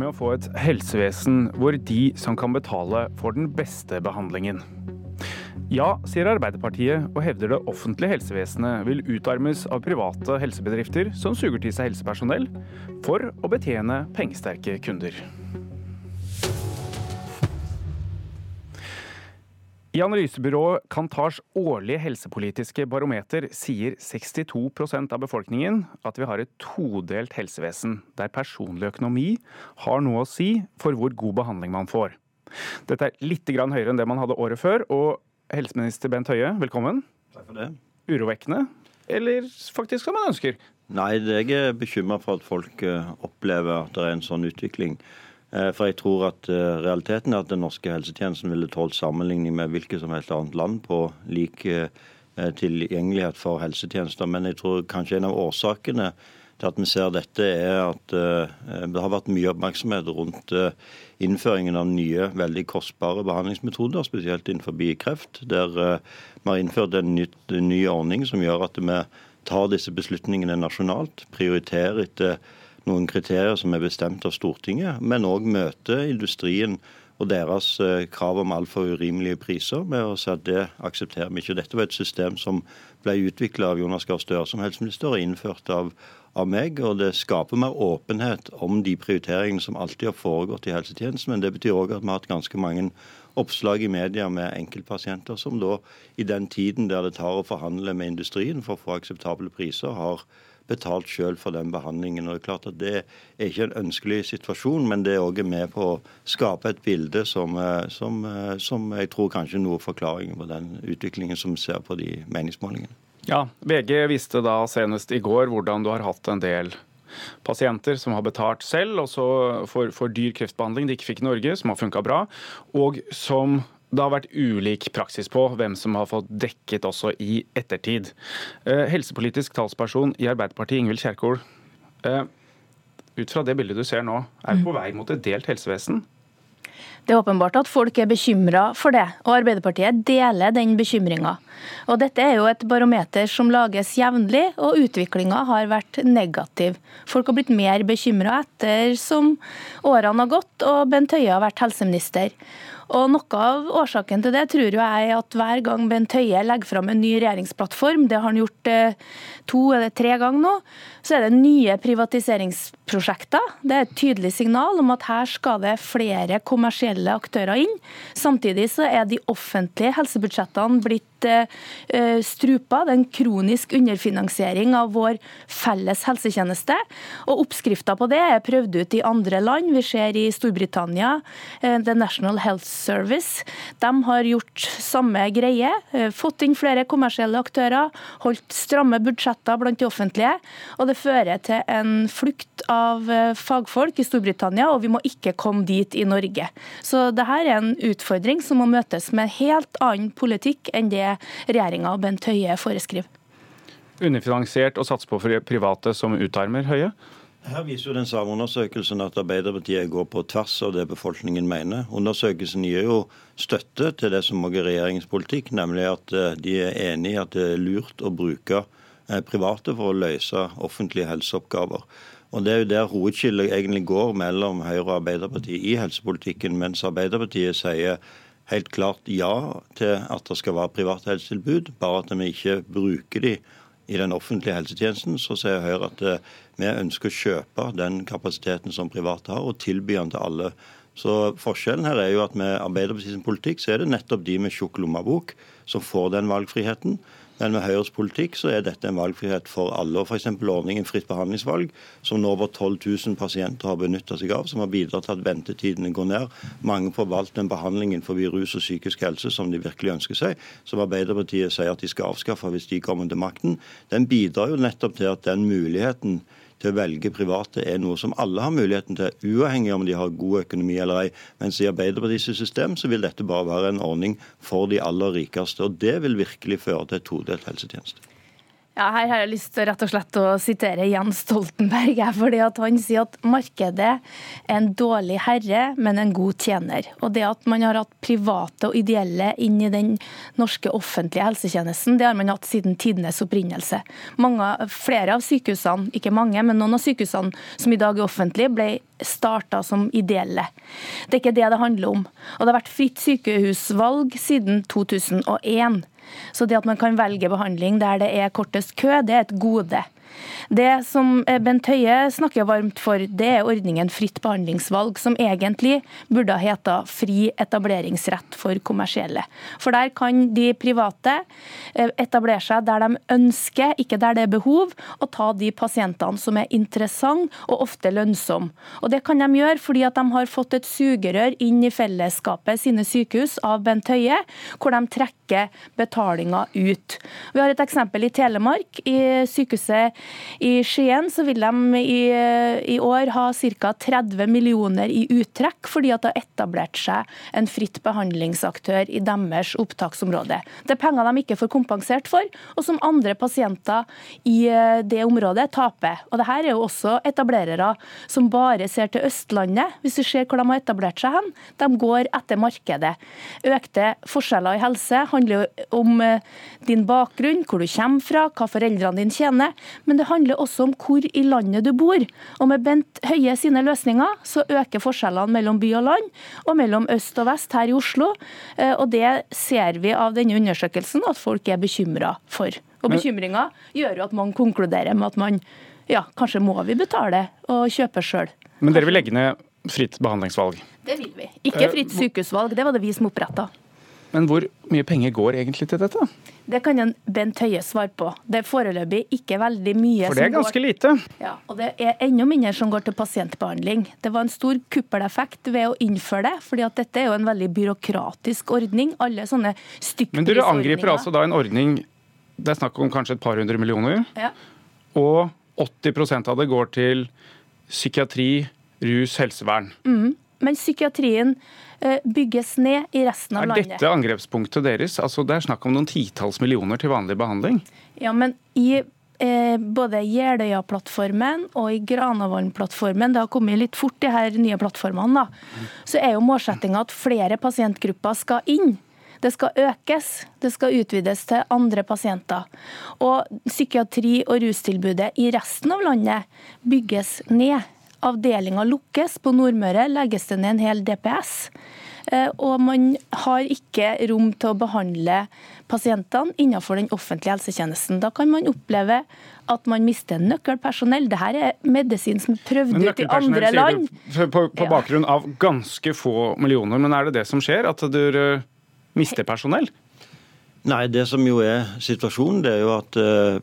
med å få et helsevesen hvor de som kan betale, får den beste behandlingen. Ja, sier Arbeiderpartiet, og hevder det offentlige helsevesenet vil utarmes av private helsebedrifter som suger til seg helsepersonell, for å betjene pengesterke kunder. I analysebyrået Kantars årlige helsepolitiske barometer sier 62% av befolkningen at vi har et todelt helsevesen, der personlig økonomi har noe å si for hvor god behandling man får. Dette er litt høyere enn det man hadde året før. og Helseminister Bent Høie, velkommen. Takk for det. Urovekkende, eller faktisk som man ønsker? Nei, jeg er bekymra for at folk eh, opplever at det er en sånn utvikling. Eh, for jeg tror at eh, realiteten er at den norske helsetjenesten ville tålt sammenligning med hvilket som helst annet land på lik eh, tilgjengelighet for helsetjenester. Men jeg tror kanskje en av årsakene til at vi ser dette, er at det har vært mye oppmerksomhet rundt innføringen av nye, veldig kostbare behandlingsmetoder, spesielt innenfor kreft. Der vi har innført en ny, en ny ordning som gjør at vi tar disse beslutningene nasjonalt, prioriterer etter noen kriterier som er bestemt av Stortinget, men òg møte industrien og deres eh, krav om altfor urimelige priser med å si at det aksepterer vi ikke. Dette var et system som ble utvikla av Jonas Gahr Støre som helseminister og innført av, av, meg. og Det skaper mer åpenhet om de prioriteringene som alltid har foregått i helsetjenesten. Men det betyr òg at vi har hatt ganske mange oppslag i media med enkeltpasienter som da i den tiden der det tar å forhandle med industrien for å få akseptable priser, har betalt sjøl for den behandlingen. Og Det er klart at det er ikke en ønskelig situasjon, men det er òg med på å skape et bilde som, eh, som, eh, som jeg tror kanskje er noe av forklaringen på den utviklingen som vi ser på de meningsmålingene. Ja, VG viste da senest i går hvordan du har hatt en del pasienter som har betalt selv, også for, for dyr kreftbehandling de ikke fikk i Norge, som har funka bra, og som det har vært ulik praksis på hvem som har fått dekket også i ettertid. Eh, helsepolitisk talsperson i Arbeiderpartiet, Ingvild Kjerkol. Eh, ut fra det bildet du ser nå, er vi på vei mot et delt helsevesen? Det er åpenbart at folk er bekymra for det, og Arbeiderpartiet deler den bekymringa. Dette er jo et barometer som lages jevnlig, og utviklinga har vært negativ. Folk har blitt mer bekymra etter som årene har gått og Bent Høie har vært helseminister. Og Noe av årsaken til det tror jeg er at hver gang Bent Høie legger fram en ny regjeringsplattform, det har han gjort eh, to eller tre ganger nå, så er det nye privatiseringsprosjekter. Det er et tydelig signal om at her skal det flere kommersielle aktører inn. Samtidig så er de offentlige helsebudsjettene blitt strupa. Det er en kronisk underfinansiering av vår felles helsetjeneste. Og Oppskrifta på det er prøvd ut i andre land. Vi ser i Storbritannia, eh, The National Health Service. De har gjort samme greie. Eh, fått inn flere kommersielle aktører, holdt stramme budsjetter blant de offentlige. Og det fører til en flukt av fagfolk i Storbritannia, og vi må ikke komme dit i Norge. Så dette er en utfordring som må møtes med helt annen politikk enn det regjeringa og Bent Høie foreskriver. Underfinansiert og satse på private som utarmer Høie? Her viser jo den samme undersøkelsen at Arbeiderpartiet går på tvers av det befolkningen mener. Undersøkelsen gir jo støtte til det som også er regjeringens politikk, nemlig at eh, de er enig i at det er lurt å bruke eh, private for å løse offentlige helseoppgaver. Og Det er jo der hovedskillet egentlig går mellom Høyre og Arbeiderpartiet i helsepolitikken, mens Arbeiderpartiet sier helt klart ja til at det skal være private helsetilbud, bare at vi ikke bruker de i den offentlige helsetjenesten. Så sier Høyre at eh, vi ønsker å kjøpe den kapasiteten som private har, og tilby den til alle. Så Forskjellen her er jo at med Arbeiderpartiets politikk så er det nettopp de med tjukk lommebok som får den valgfriheten. Men med Høyres politikk så er dette en valgfrihet for alle. og F.eks. ordningen fritt behandlingsvalg, som nå over 12 000 pasienter har benytta seg av, som har bidratt til at ventetidene går ned. Mange får valgt den behandlingen for rus og psykisk helse som de virkelig ønsker seg, som Arbeiderpartiet sier at de skal avskaffe hvis de kommer til makten. Den bidrar jo nettopp til at den muligheten til å velge private er noe som alle har muligheten til, uavhengig om de har god økonomi eller ei. Mens i Arbeiderpartiets system så vil dette bare være en ordning for de aller rikeste. Og det vil virkelig føre til et todelt helsetjeneste. Ja, her har jeg lyst til rett og slett å sitere Jens Stoltenberg. fordi Han sier at markedet er en dårlig herre, men en god tjener. Og det at man har hatt private og ideelle inn i den norske offentlige helsetjenesten, det har man hatt siden tidenes opprinnelse. Mange, flere av sykehusene, ikke mange, men noen av sykehusene som i dag er offentlige, ble starta som ideelle. Det er ikke det det handler om. Og det har vært fritt sykehusvalg siden 2001. Så det at man kan velge behandling der det er kortest kø, det er et gode. Det som eh, Bent Høie snakker varmt for, det er ordningen fritt behandlingsvalg, som egentlig burde ha heta fri etableringsrett for kommersielle. For der kan de private eh, etablere seg der de ønsker, ikke der det er behov, og ta de pasientene som er interessante og ofte lønnsomme. Og det kan de gjøre fordi at de har fått et sugerør inn i fellesskapet sine sykehus av Bent Høie, hvor de trekker betalinga ut. Vi har et eksempel i Telemark. I sykehuset i Skien så vil de i, i år ha ca. 30 millioner i uttrekk, fordi at det har etablert seg en fritt behandlingsaktør i deres opptaksområde. Det er penger de ikke får kompensert for, og som andre pasienter i eh, det området taper. Og det her er jo også etablerere som bare ser til Østlandet, hvis vi ser hvor de har etablert seg hen. De går etter markedet. Økte forskjeller i helse handler jo om eh, din bakgrunn, hvor du kommer fra, hva foreldrene dine tjener. Men det handler også om hvor i landet du bor. Og med Bent Høie sine løsninger så øker forskjellene mellom by og land, og mellom øst og vest her i Oslo. Eh, og det ser vi av denne undersøkelsen at folk er bekymra for. Og bekymringa gjør jo at man konkluderer med at man ja, kanskje må vi betale og kjøpe sjøl. Men dere vil legge ned fritt behandlingsvalg? Det vil vi. Ikke eh, fritt sykehusvalg, det var det vi som oppretta. Men hvor mye penger går egentlig til dette? Det kan en Bent Høie svare på. Det er foreløpig ikke veldig mye. For det er ganske går... lite? Ja, og det er enda mindre som går til pasientbehandling. Det var en stor kuppeleffekt ved å innføre det, fordi at dette er jo en veldig byråkratisk ordning. Alle sånne stykkprisordninger. Men dere angriper altså da en ordning det er snakk om kanskje et par hundre millioner, ja. og 80% av det går til psykiatri, rus, helsevern. Mm. Men psykiatrien Eh, bygges ned i resten av landet. Er dette angrepspunktet deres? Altså, det er snakk om noen titalls millioner til vanlig behandling? Ja, men i eh, både Jeløya-plattformen og i Granavolden-plattformen, det har kommet litt fort, de her nye plattformene, da, så er jo målsettinga at flere pasientgrupper skal inn. Det skal økes, det skal utvides til andre pasienter. Og psykiatri- og rustilbudet i resten av landet bygges ned. Avdelinga lukkes. På Nordmøre legges det ned en hel DPS. Eh, og man har ikke rom til å behandle pasientene innenfor den offentlige helsetjenesten. Da kan man oppleve at man mister nøkkelpersonell. Dette er medisin som er prøvd ut i andre land. På, på bakgrunn av ganske få millioner, men er det det som skjer? At du mister personell? Nei, det som jo er situasjonen, det er jo at eh,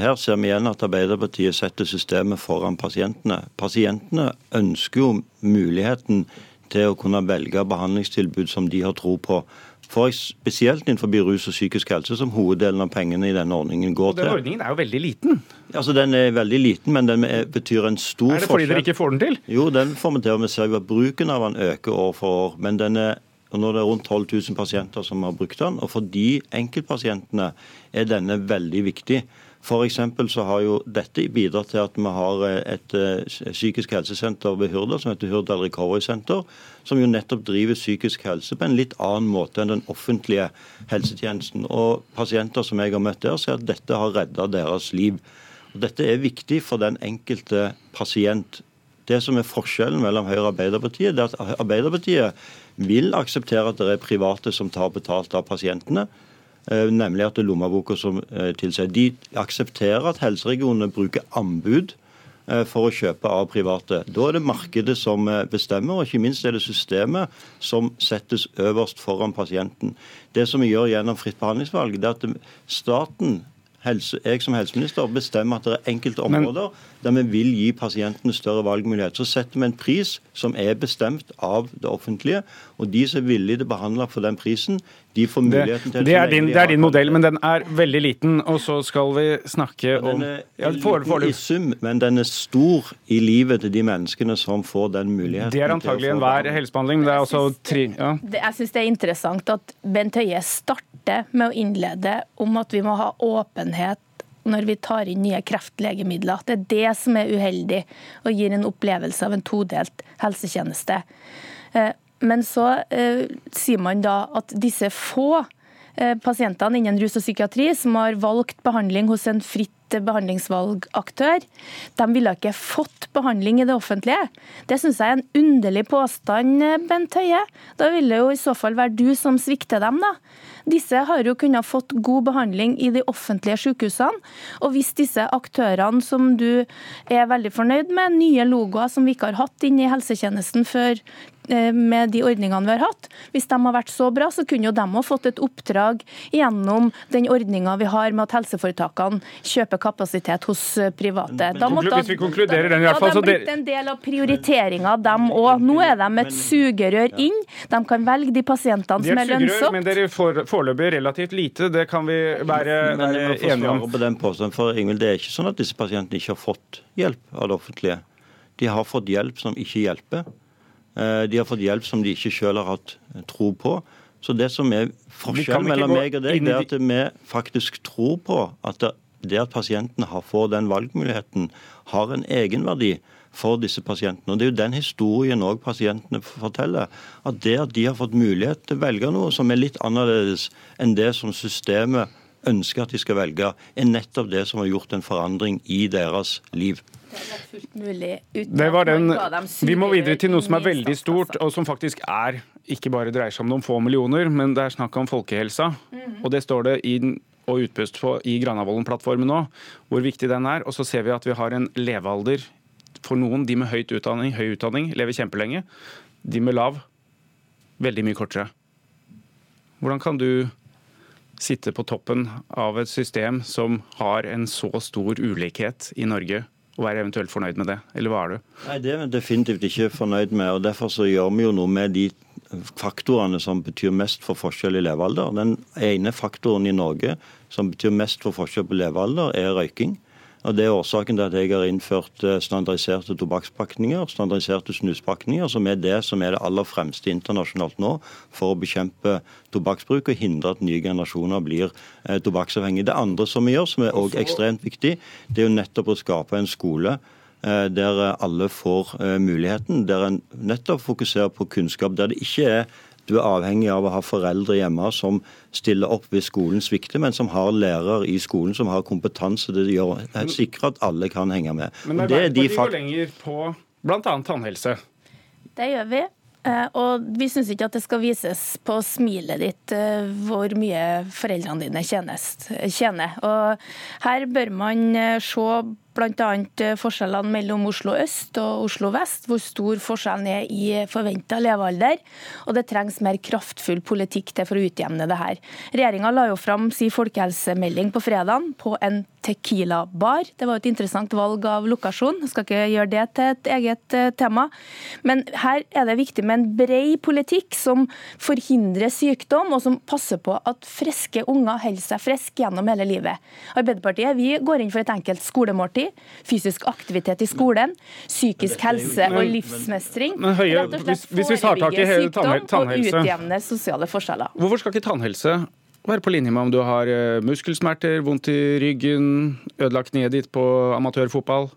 her ser vi igjen at Arbeiderpartiet setter systemet foran pasientene. Pasientene ønsker jo muligheten til å kunne velge behandlingstilbud som de har tro på. For Spesielt innenfor rus og psykisk helse, som hoveddelen av pengene i denne ordningen går til. Den ordningen er jo veldig liten? Altså, Den er veldig liten, men den betyr en stor forskjell. Er det fordi dere ikke får den til? Jo, den får vi til. og Vi ser jo at bruken av den øker år for år. Men den er og Nå er det rundt 12 000 pasienter som har brukt den. og For de enkeltpasientene er denne veldig viktig. For så har jo dette bidratt til at vi har eh, et eh, psykisk helsesenter ved Hurdal som heter Hurdal Recovery Center, som jo nettopp driver psykisk helse på en litt annen måte enn den offentlige helsetjenesten. Og Pasienter som jeg har møtt der, sier at dette har redda deres liv. Og Dette er viktig for den enkelte pasient. Det som er forskjellen mellom Høyre og Arbeiderpartiet, det er at Arbeiderpartiet vil akseptere at det er private som tar betalt av pasientene. Eh, nemlig at det er lommeboka som eh, tilsier. De aksepterer at helseregionene bruker anbud eh, for å kjøpe av private. Da er det markedet som bestemmer, og ikke minst er det systemet som settes øverst foran pasienten. Det som vi gjør gjennom fritt behandlingsvalg, det er at staten helse, jeg som helseminister bestemmer at det er enkelte områder Men, der vi vil gi pasientene større valgmulighet. Så setter vi en pris som er bestemt av det offentlige. Og de som er villige til å behandle for den prisen, de får muligheten til det, det, er din, det er din modell, men den er veldig liten. Og så skal vi snakke om Den er ja, for, for, i sum, men den er stor i livet til de menneskene som får den muligheten. Det er antagelig enhver helsebehandling, men det er også tri... Ja. Jeg syns det er interessant at Bent Høie starter med å innlede om at vi må ha åpenhet når vi tar inn nye kreftlegemidler. Det er det som er uheldig og gir en opplevelse av en todelt helsetjeneste. Eh, men så eh, sier man da at disse få eh, pasientene innen rus og psykiatri som har valgt behandling hos en fritt behandlingsvalgaktør, de ville ikke fått behandling i det offentlige. Det syns jeg er en underlig påstand, Bent Høie. Da ville det jo i så fall være du som svikter dem, da. Disse har jo kunnet fått god behandling i de offentlige sykehusene. Og hvis disse aktørene som du er veldig fornøyd med, nye logoer som vi ikke har hatt inne i helsetjenesten før med de ordningene vi har hatt. Hvis de har vært så bra, så kunne jo de ha fått et oppdrag gjennom den ordninga vi har med at helseforetakene kjøper kapasitet hos eh, private. Da måtte, hvis vi konkluderer den i hvert fall, så det... en del av prioriteringa, dem òg. Nå er de et sugerør inn. De kan velge de pasientene som er lønnsomt. Men dere får foreløpig relativt lite, det kan vi være, være enige om. På den påstanden, for Ingvild, Det er ikke sånn at disse pasientene ikke har fått hjelp av det offentlige. De har fått hjelp som ikke hjelper. Eh, de har fått hjelp som de ikke selv har hatt eh, tro på. Så det som er forskjellen mellom meg og deg, det er at vi faktisk tror på at det at pasientene får den valgmuligheten, har en egenverdi for disse pasientene. Og Det er jo den historien òg pasientene forteller. At det at de har fått mulighet til å velge noe som er litt annerledes enn det som systemet ønsker at de skal velge, er nettopp det som har gjort en forandring i deres liv. Det var den, vi må videre til noe som er veldig stort, og som faktisk er ikke bare dreier seg om noen få millioner, men det er snakk om folkehelsa. Mhm. Og det står det i og utpust på i Granavolden-plattformen nå, hvor viktig den er. Og så ser vi at vi har en levealder for noen, de med høyt utdanning, høy utdanning, lever kjempelenge. De med lav, veldig mye kortere. Hvordan kan du sitte på toppen av et system som har en så stor ulikhet i Norge? og være eventuelt fornøyd med det, eller hva er du? Nei, Det er vi definitivt ikke fornøyd med. og Derfor så gjør vi jo noe med de faktorene som betyr mest for forskjell i levealder. Den ene faktoren i Norge som betyr mest for forskjell på levealder, er røyking. Og Det er årsaken til at jeg har innført eh, standardiserte tobakkspakninger, standardiserte snuspakninger, som er det som er det aller fremste internasjonalt nå for å bekjempe tobakksbruk og hindre at nye generasjoner blir eh, tobakksavhengige. Det andre som vi gjør, som er også ekstremt viktig, det er jo nettopp å skape en skole eh, der alle får muligheten, der en nettopp fokuserer på kunnskap, der det ikke er du er avhengig av å ha foreldre hjemme som stiller opp hvis skolen svikter, men som har lærere i skolen som har kompetanse til å sikre at alle kan henge med. Men Arbeiderpartiet går lenger på bl.a. tannhelse. Det gjør vi. Eh, og vi syns ikke at det skal vises på smilet ditt eh, hvor mye foreldrene dine tjener. Og her bør man eh, se bl.a. Eh, forskjellene mellom Oslo øst og Oslo vest, hvor stor forskjellen er i forventa levealder. Og det trengs mer kraftfull politikk til for å utjevne det her. Regjeringa la jo fram sin folkehelsemelding på fredag på en Tequila-bar. Det var et interessant valg av lokasjon. Jeg skal ikke gjøre det til et eget eh, tema. Men her er det viktig med en bred politikk som forhindrer sykdom, og som passer på at friske unger holder seg friske gjennom hele livet. Arbeiderpartiet vi går inn for et enkelt skolemåltid fysisk aktivitet i skolen, psykisk helse og livsmestring. Men Høie, hvis, hvis vi tar tak i hele tannhelse og utjevne sosiale forskjeller. Hvorfor skal ikke tannhelse være på linje med om du har eh, muskelsmerter, vondt i ryggen, ødelagt kneet ditt på amatørfotball?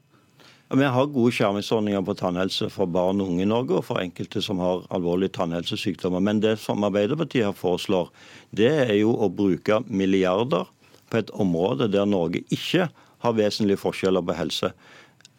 Vi har gode skjermingsordninger på tannhelse for barn og unge i Norge, og for enkelte som har alvorlige tannhelsesykdommer. Men det som Arbeiderpartiet her foreslår, det er jo å bruke milliarder på et område der Norge ikke har vesentlige forskjeller på helse.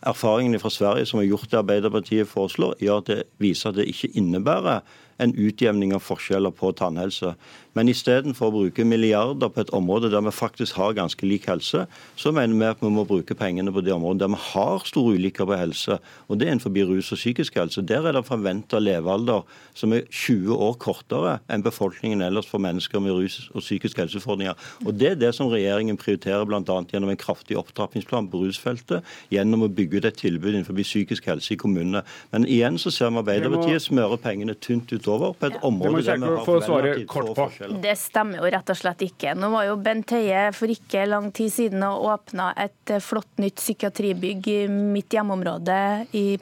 Erfaringene fra Sverige som har gjort det Arbeiderpartiet foreslår, gjør at det viser at det ikke innebærer en utjevning av forskjeller på tannhelse. Men istedenfor å bruke milliarder på et område der vi faktisk har ganske lik helse, så mener vi at vi må bruke pengene på de områdene der vi har store ulykker på helse. Og det er innenfor rus og psykisk helse. Der er det forventa levealder som er 20 år kortere enn befolkningen ellers for mennesker med rus og psykisk helseutfordringer. Og det er det som regjeringen prioriterer bl.a. gjennom en kraftig opptrappingsplan på rusfeltet, gjennom å bygge ut et tilbud innenfor psykisk helse i kommunene. Men igjen så ser vi Arbeiderpartiet smøre pengene tynt utover over på et område Det vi har få svare kort på. Det stemmer jo rett og slett ikke. Nå var jo Bent Høie for ikke lang tid siden og åpna et flott nytt psykiatribygg i mitt hjemmeområde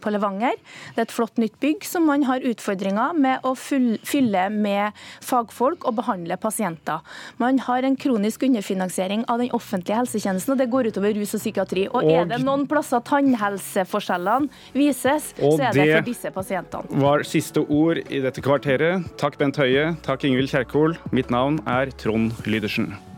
på Levanger. Det er et flott nytt bygg som man har utfordringer med å fylle med fagfolk og behandle pasienter. Man har en kronisk underfinansiering av den offentlige helsetjenesten, og det går utover rus og psykiatri. Og, og er det noen plasser tannhelseforskjellene vises, så er det for disse pasientene. Det var siste ord i dette kvarteret. Takk Bent Høie, takk Ingvild Kjerkol. Mitt navn er Trond Lydersen.